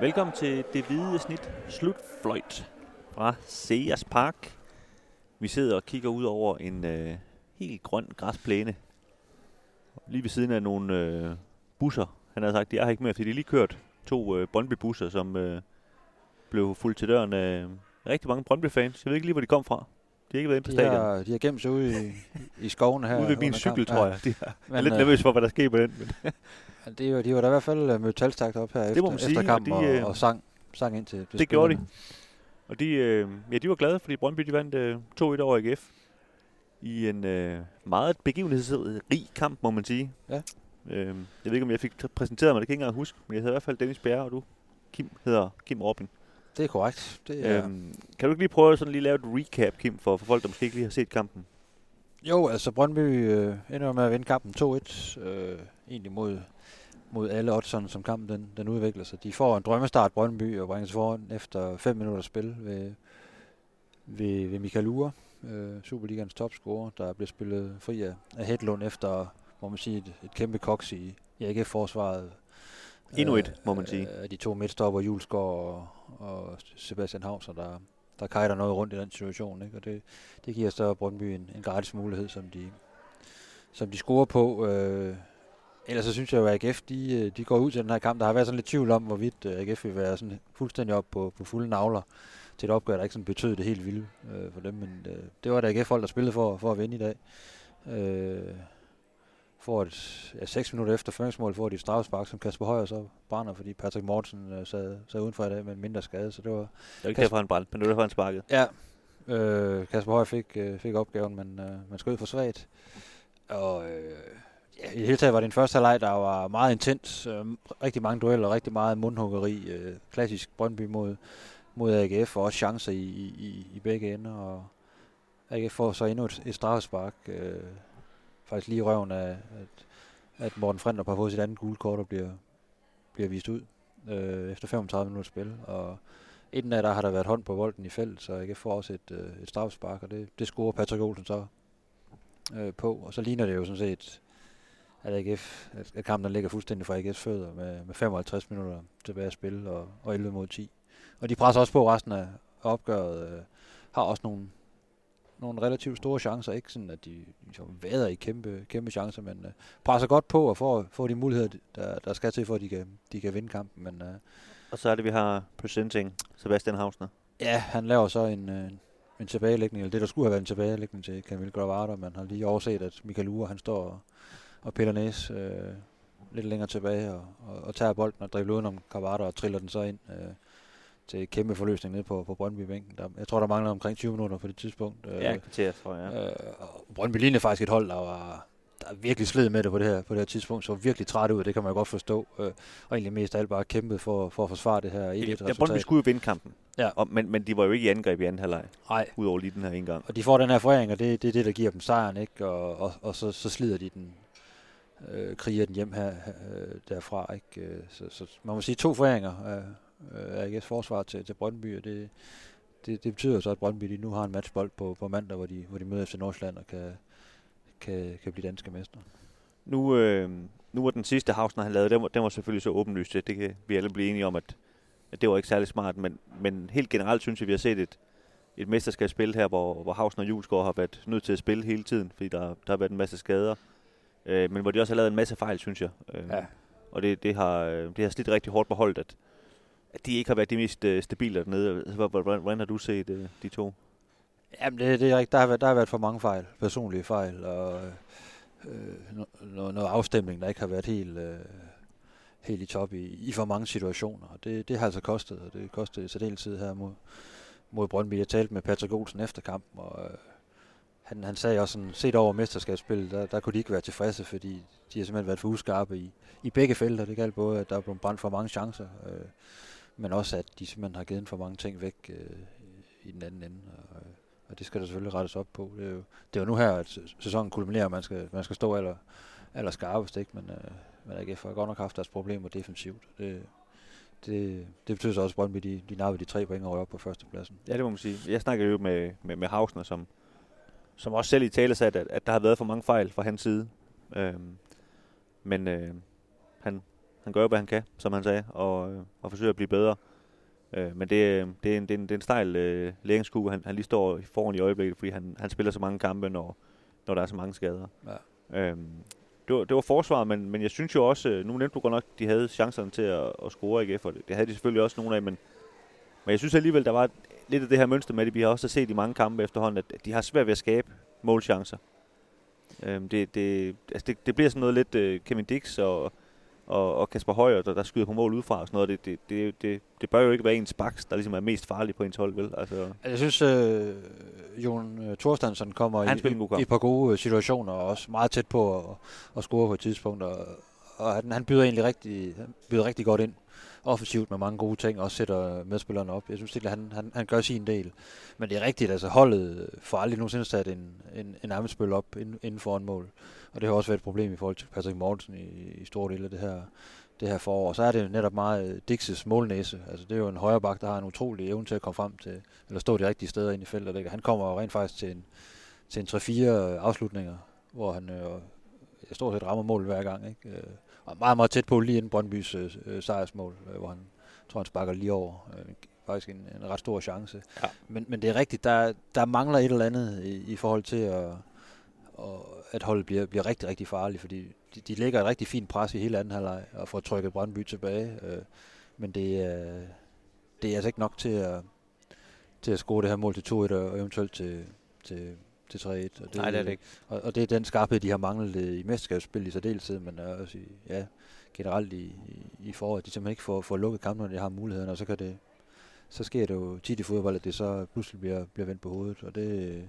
Velkommen til det hvide snit slutfløjt fra Sears Park. Vi sidder og kigger ud over en øh, helt grøn græsplæne. Lige ved siden af nogle øh, busser. Han har sagt, jeg har ikke mere, fordi de lige kørt to øh, Brøndby-busser, som øh, blev fuldt til døren af rigtig mange Brøndby-fans. Jeg ved ikke lige, hvor de kom fra. De har ikke været inde på De stadion. har, de har gemt sig ude i, i skoven her. Ude ved min cykel, kampen. tror jeg. De er, jeg er Men, lidt øh, nervøs for, hvad der sker på den. Men Men det, var- de var da i hvert fald øh, mødt talstakt op her Det efter, må man sige, efter og kampen de, og, øh, og, sang, sang ind til, til det gjorde de. Og de, øh, ja, de var glade, fordi Brøndby de vandt øh, 2-1 over AGF. I en øh, meget begivenhedsrig kamp, må man sige. Ja. Øh, jeg ved ikke, om jeg fik præsenteret mig, det kan jeg ikke engang huske. Men jeg hedder i hvert fald Dennis Bjerre, og du Kim hedder Kim Robin. Det er korrekt. Det er, Ja. Øhm, kan du ikke lige prøve at sådan lige lave et recap, Kim, for, for folk, der måske ikke lige har set kampen? Jo, altså Brøndby øh, ender med at vinde kampen 2-1. Øh, egentlig mod, mod alle oddserne, som kampen den, den udvikler sig. De får en drømmestart Brøndby og bringer sig foran efter 5 minutter spil ved, ved, ved Michael Ure, øh, Superligans topscorer, der blev spillet fri af, af Hedlund efter, må man sige, et, et kæmpe koks i, i AGF-forsvaret. Endnu et, må man sige. Øh, de to midtstopper, Julesgaard og, og Sebastian Hauser, der, der kajter noget rundt i den situation. Ikke? Og det, det giver så Brøndby en, en gratis mulighed, som de, som de scorer på. Øh, ellers så synes jeg jo, at AGF de, de går ud til den her kamp. Der har været sådan lidt tvivl om, hvorvidt øh, AGF vil være sådan fuldstændig op på, på fulde navler til et opgør, der ikke sådan betød det helt vilde øh, for dem. Men øh, det var et AGF-hold, der spillede for, for at vinde i dag. Øh, får et, ja, 6 minutter efter føringsmål får de et straffespark, som Kasper Højer så brænder, fordi Patrick Mortensen øh, sad, sad udenfor i dag med en mindre skade. Så det var, Det er ikke Kasper- derfor, han brændte, men det var derfor, han sparkede. Ja, øh, Kasper Høj fik, øh, fik opgaven, men øh, man skød for svagt. Og øh, ja, i det hele taget var det en første halvleg, der var meget intens. Øh, rigtig mange dueller, rigtig meget mundhuggeri. Øh, klassisk Brøndby mod, mod AGF, og også chancer i, i, i begge ender. Og AGF får så endnu et, et straffespark. Øh, faktisk lige i røven af, at, at Morten Frender har fået sit andet gule kort og bliver, bliver vist ud øh, efter 35 minutter spil. Og Inden af der har der været hånd på bolden i felt, så jeg får også et, øh, et straffespark, og det, det scorer Patrick Olsen så øh, på. Og så ligner det jo sådan set, at, AGF, at- at kampen ligger fuldstændig fra AGF's fødder med, med 55 minutter tilbage at spille og, og 11 mod 10. Og de presser også på resten af opgøret. Øh, har også nogle, nogle relativt store chancer. Ikke sådan, at de ligesom vader i kæmpe, kæmpe chancer, men øh, presser godt på og får, får de muligheder, der, der skal til, for at de kan, de kan vinde kampen. Men øh, Og så er det, vi har presenting Sebastian Hausner. Ja, han laver så en, øh, en tilbagelægning, eller det der skulle have været en tilbagelægning til Camille Gravado, men har lige overset, at Michael Ure, han står og, og piller næs øh, lidt længere tilbage og, og, og tager bolden og dribler udenom Gravado og triller den så ind øh, til kæmpe forløsning nede på, på Brøndby-bænken. Der, jeg tror, der mangler omkring 20 minutter på det tidspunkt. Øh, Ja, kvarter, tror jeg. Ja. Øh, og Brøndby lignede faktisk et hold, der var der virkelig slid med det på det her, på det her tidspunkt, så virkelig træt ud, det kan man jo godt forstå. Øh, og egentlig mest af alt bare kæmpet for, for at forsvare det her 1-1 Ja, resultat. Brøndby skulle jo vinde kampen. Ja. Og, men, men de var jo ikke i angreb i anden halvleg, Nej, udover lige den her en gang. Og de får den her foræring, og det, det er det, der giver dem sejren, ikke? Og, og, og så, så slider de den, øh, kriger den hjem her, øh, derfra, ikke? Øh, Så, så man må sige to foræringer af, øh, AGF's forsvar til, til Brøndby, og det, det, det betyder så, at Brøndby de nu har en matchbold på, på mandag, hvor de, hvor de møder FC Nordsjælland og kan, kan, kan blive danske mestre. Nu, øh, nu var den sidste Hausner, han lavede, den var, den var selvfølgelig så åbenlyst. Det kan vi alle blive enige om, at, at det var ikke særlig smart. Men, men helt generelt synes jeg, vi har set et, et mesterskabsspil her, hvor, hvor Hausner og Julesgaard har været nødt til at spille hele tiden, fordi der, der har været en masse skader. Øh, men hvor de også har lavet en masse fejl, synes jeg. Øh, Ja. Og det, det, har, øh, det har slidt rigtig hårdt på holdet, at, at de ikke har været de mest øh, stabile dernede. Hvordan, hvordan, har du set øh, de to? Jamen, det, det er rigtigt. Der har, været, der har været for mange fejl, personlige fejl, og øh, no- no, noget afstemning, der ikke har været helt, øh, helt i top i, i for mange situationer. Og det, det har altså kostet, og det kostede i tid her mod, mod Brøndby. Jeg talte med Patrick Olsen efter kampen, og øh, han, han sagde også sådan, set over mesterskabsspillet, der, der kunne de ikke være tilfredse, fordi de har simpelthen været for uskarpe i, i begge felter. Det galt både, at der er blevet brændt for mange chancer, øh, men også, at de simpelthen har givet for mange ting væk øh, i den anden ende. Og, øh, og det skal der selvfølgelig rettes op på. Det er jo, det er jo nu her, at sæsonen kulminerer, og man skal, man skal stå aller, aller skarpest, ikke? Men, øh, men AGF har godt nok haft deres problemer defensivt. Det, det, det betyder så også, at Brøndby de, de nappede de tre point og røg op på førstepladsen. Ja, det må man sige. Jeg snakkede jo med, med, med Hausner, som, som også selv i tale sagde, at, at der har været for mange fejl fra hans side. Øhm, men øh, han han gør, hvad han kan, som han sagde, og, øh, og forsøger at blive bedre. Øh, men det, det, er en, det, er en, det er en stejl øh, læringskue, han, han lige står foran i øjeblikket, fordi han, han spiller så mange kampe, når, når der er så mange skader. Ja. Øhm, det, var, det var forsvaret, men, men jeg synes jo også, øh, nu nævnte du godt nok, de havde chancerne til at, at score ikke, for det, det havde de selvfølgelig også nogle af, men, men jeg synes alligevel, der var lidt af det her mønster med det, vi har også set i mange kampe efterhånden, at de har svært ved at skabe målchancer. Øhm, det, det, altså det, det bliver sådan noget lidt uh, Kevin Dix og, og, og Kasper Højer, der, der skyder på mål udefra og sådan noget. Det, det, det, det, det bør jo ikke være ens baks, der ligesom er mest farlig på ens hold, vel? Altså, jeg synes, øh, Jon Thorstensson kommer i, i, i et par gode situationer, og også meget tæt på at, at score på et tidspunkt, og, og han, han byder egentlig rigtig, han byder rigtig godt ind offensivt med mange gode ting, også sætter medspillerne op. Jeg synes at han, han, han gør sin del. Men det er rigtigt, altså holdet får aldrig nogensinde sat en, en, en armespil op inden, inden for en mål. Og det har også været et problem i forhold til Patrick Mortensen i, i store dele af det her, det her forår. Og så er det netop meget øh, Dixes målnæse. Altså det er jo en højre bak, der har en utrolig evne til at komme frem til, eller stå de rigtige steder ind i feltet. Han kommer jo rent faktisk til en, til en 3-4 øh, afslutninger, hvor han øh, stort set rammer mål hver gang. Ikke? Øh, og meget, meget tæt på lige inden Brøndbys øh, øh, sejrsmål, øh, hvor han tror, han sparker lige over. Øh, faktisk en, en ret stor chance. Ja. Men, men det er rigtigt, der, der mangler et eller andet i, i forhold til at, og at holdet bliver, bliver rigtig, rigtig farligt, fordi de, de lægger et rigtig fint pres i hele anden halvleg og får trykket Brøndby tilbage. Øh, men det, øh, det er altså ikke nok til at, til at score det her mål til 2-1 og eventuelt til, til, til 3-1. Og det, Nej, det er det ikke. Og, og det er den skarphed, de har manglet i mesterskabsspil i særdeleshed, men også i, ja, generelt i, i, i foråret. De simpelthen ikke får, får lukket kampen, når de har muligheden, og så kan det, så sker det jo tit i fodbold, at det så pludselig bliver, bliver vendt på hovedet, og det,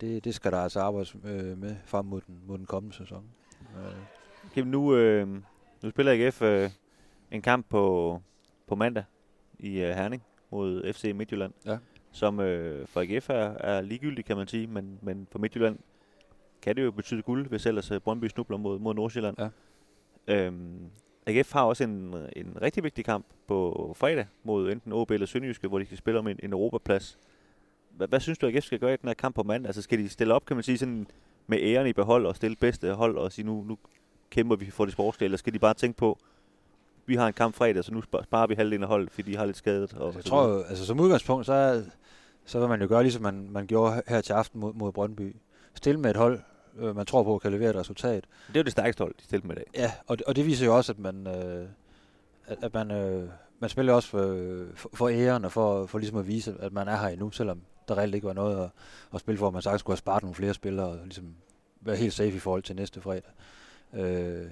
det, det skal der altså arbejdes øh, med frem mod den, mod den kommende sæson. Kim, nu, øh, nu spiller AGF øh, en kamp på, på mandag i øh, Herning mod FC Midtjylland. Ja som øh, for AGF er, er ligegyldig, kan man sige, men, men for Midtjylland kan det jo betyde guld, hvis ellers øh, Brøndby snubler mod, mod Nordsjælland. Ja. Øhm, AGF har også en, en rigtig vigtig kamp på fredag mod enten OB eller Sønderjyske, hvor de skal spille om en, en Europaplads. Hvad, hvad synes du, AGF skal gøre i den her kamp på mandag? Altså skal de stille op, kan man sige, sådan med æren i behold og stille bedste hold og sige, nu, nu kæmper vi for det sportslige, eller skal de bare tænke på, vi har en kamp fredag, så nu sparer vi halvdelen af holdet, fordi de har lidt skadet. Og jeg tror jo, altså som udgangspunkt, så, så vil man jo gøre, ligesom man, man gjorde her til aften mod, mod Brøndby. Stille med et hold, øh, man tror på kan levere et resultat. Det er jo det stærkeste hold, de stiller med i dag. Ja, og, og det viser jo også, at man, øh, at, at man, øh, man spiller også for, for, for æren og for, for ligesom at vise, at man er her endnu, selvom der reelt ikke var noget at, at spille for, man sagtens skulle have sparet nogle flere spillere og ligesom være helt safe i forhold til næste fredag. Øh,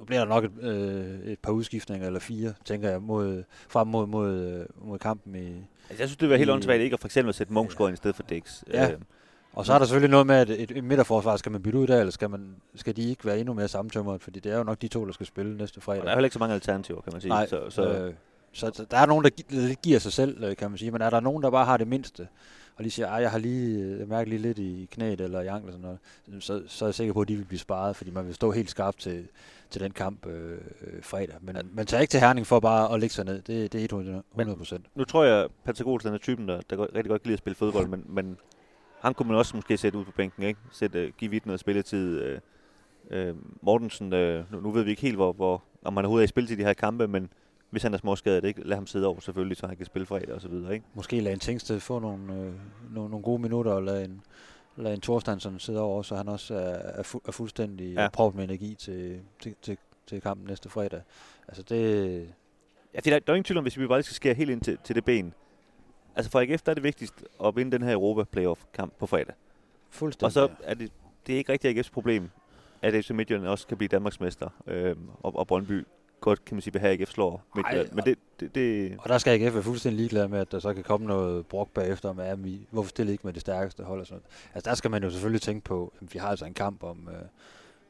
nu bliver der nok et, øh, et par udskiftninger, eller fire, tænker jeg, mod, frem mod, mod, øh, mod kampen i... Altså, jeg synes, det var helt åndssvagt ikke at for eksempel sætte Munchsgaard ja. i stedet for Dix. Ja. Øh. Og så er der selvfølgelig noget med, at et, et midterforsvar, skal man bytte ud der, eller skal, man, skal de ikke være endnu mere sammentømret? Fordi det er jo nok de to, der skal spille næste fredag. Og der er heller ikke så mange alternativer, kan man sige. Nej, så, så, øh, så, der er nogen, der gi- giver sig selv, øh, kan man sige. Men er der nogen, der bare har det mindste, og lige siger, at jeg har lige, jeg mærker lige lidt i knæet eller i anklen, sådan noget, så, så er jeg sikker på, at de vil blive sparet, fordi man vil stå helt skarpt til, til den kamp øh, øh, fredag. Men ja. man tager ikke til Herning for bare at lægge sig ned. Det, det er 100 procent. Nu tror jeg, at Patrick Olsen er typen, der, der rigtig godt kan lide at spille fodbold, men, men han kunne man også måske sætte ud på bænken, ikke? Sætte, uh, give vidt noget spilletid. Uh, uh, Mortensen, uh, nu, nu ved vi ikke helt, hvor, hvor, om han overhovedet er i spil til de her kampe, men hvis han er småskadet, ikke? lad ham sidde over selvfølgelig, så han kan spille fredag og så videre. Ikke? Måske lade en Tingsted få nogle, øh, nogle, nogle gode minutter, og lade en, lade en Thorstensson sidde over, så han også er, er, fu- er fuldstændig ja. prøvet med energi til, til, til, til kampen næste fredag. Altså det... Ja, for der, der er ingen tvivl om, hvis vi bare skal skære helt ind til, til det ben. Altså for AGF, der er det vigtigst at vinde den her Europa Playoff kamp på fredag. Fuldstændig. Og så er det, det er ikke rigtig AGF's problem, at FC Midtjylland også kan blive Danmarksmester, øh, og, og Brøndby godt, kan man sige, at AGF slår Midtjylland. Men det, det, det... Og der skal AGF være fuldstændig ligeglad med, at der så kan komme noget brok bagefter, med, at vi, hvorfor stiller ikke med det stærkeste hold og sådan noget. Altså der skal man jo selvfølgelig tænke på, at vi har altså en kamp om, øh,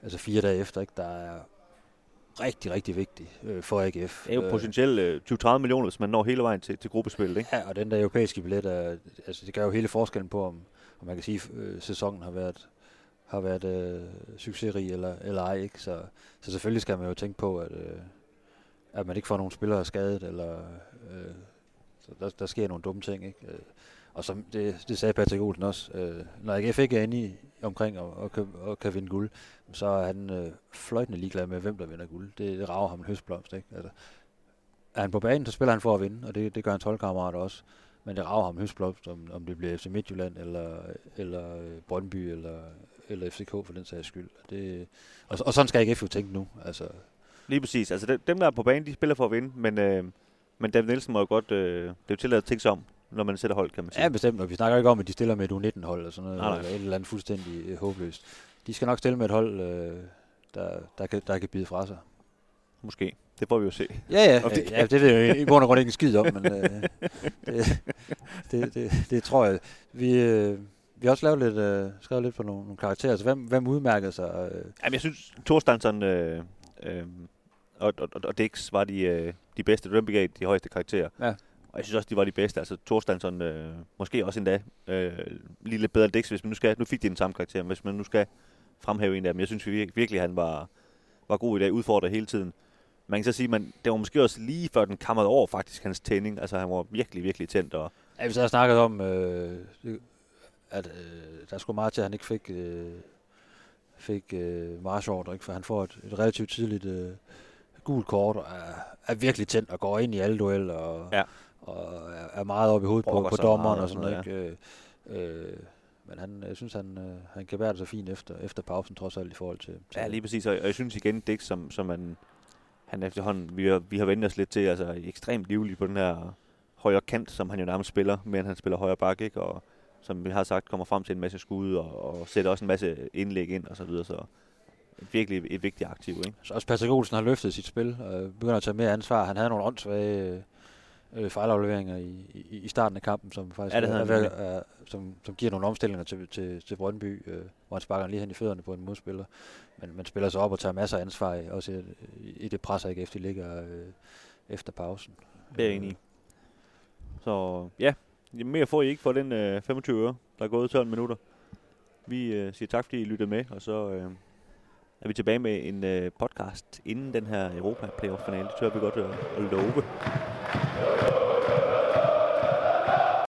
altså fire dage efter, ikke, der er rigtig, rigtig vigtig øh, for AGF. Det er jo potentielt øh, 20-30 millioner, hvis man når hele vejen til, til gruppespillet, ikke? Ja, og den der europæiske billet, er, altså det gør jo hele forskellen på, om, om man kan sige, øh, sæsonen har været har været øh, succesrig eller, eller ej. Ikke? Så, så selvfølgelig skal man jo tænke på, at, øh, at man ikke får nogen spillere skadet, eller øh, så der, der sker nogle dumme ting. Ikke? Øh, og som det, det sagde Patrick Olsen også, øh, når AGF ikke er inde i, omkring og, og, kan, og kan vinde guld, så er han øh, fløjtende ligeglad med, hvem der vinder guld. Det, det rager ham en høstblomst. Ikke? Altså, er han på banen, så spiller han for at vinde, og det, det gør hans holdkammerater også. Men det rager ham en høstblomst, om, om det bliver FC Midtjylland, eller, eller øh, Brøndby, eller, eller FCK for den sags skyld. Det, og, og sådan skal AGF jo tænke nu. Altså, Lige præcis. Altså dem, der er på banen, de spiller for at vinde, men, øh, men David Nielsen må jo godt, øh, det er jo tilladt at tænke sig om, når man sætter hold, kan man sige. Ja, bestemt. Og vi snakker ikke om, at de stiller med et U19-hold eller sådan noget, Nej, nej. eller et eller andet fuldstændig øh, håbløst. De skal nok stille med et hold, øh, der, der, kan, der kan bide fra sig. Måske. Det får vi jo se. Ja, ja. Det ja det ved jeg i bund og grund ikke en skid om, men øh, det, det, det, det, tror jeg. Vi, øh, vi har også lavet lidt, øh, skrevet lidt på nogle, nogle karakterer. Så hvem, hvem udmærkede sig? Øh, Jamen, jeg synes, Thorstensson øh, øh, og, og, og Dix var de, øh, de bedste. Dem begav de højeste karakterer. Ja. Og jeg synes også, de var de bedste. Altså, Thorstensson øh, måske også endda øh, lige lidt bedre end Dix, hvis man nu skal... Nu fik de den samme karakter, men hvis man nu skal fremhæve en af dem. Jeg synes vir- virkelig, han var, var god i dag, udfordret hele tiden. Man kan så sige, at det var måske også lige før den kammerede over faktisk hans tænding. Altså, han var virkelig, virkelig tændt. Og, ja, vi så har snakket om, øh, at øh, der skulle meget til, at han ikke fik, øh, fik øh, marchordre, ikke? for han får et, et relativt tidligt øh, gult kort, og er, er virkelig tændt og går ind i alle dueller, og, Ja. og er, er meget oppe i hovedet på, Brokker på sig dommeren og sådan og noget. sådan Ikke? Øh, øh, men han, jeg synes, han, øh, han kan være det så fint efter, efter pausen, trods alt i forhold til... til Ja, lige præcis. Og jeg synes igen, Dix, som, som man, han efterhånden, vi har, vi har vendt os lidt til, altså ekstremt livlig på den her højre kant, som han jo nærmest spiller, mere end han spiller højre bak, ikke? Og som vi har sagt, kommer frem til en masse skud, og, og sætter også en masse indlæg ind, og så videre, så virkelig et vigtigt aktiv, ikke? Så også Patrick Olsen har løftet sit spil, og begynder at tage mere ansvar. Han havde nogle åndssvage øh, øh, fejlafleveringer i, i, i starten af kampen, som faktisk Ja, det er, er, er, som, som giver nogle omstillinger til, til, til Brøndby, øh, hvor han sparker lige hen i fødderne på en modspiller. Men man spiller sig op og tager masser af ansvar, i- også i, i det pres, ikke efter de ligger øh, efter pausen. Det er jeg enig i. Så ja, mere får I ikke for den øh, 25 øre, der er gået 12 minutter. Vi øh, siger tak, fordi I lyttede med, og så øh, er vi tilbage med en øh, podcast inden den her Europa Playoff finale. Det tør vi godt at, at love.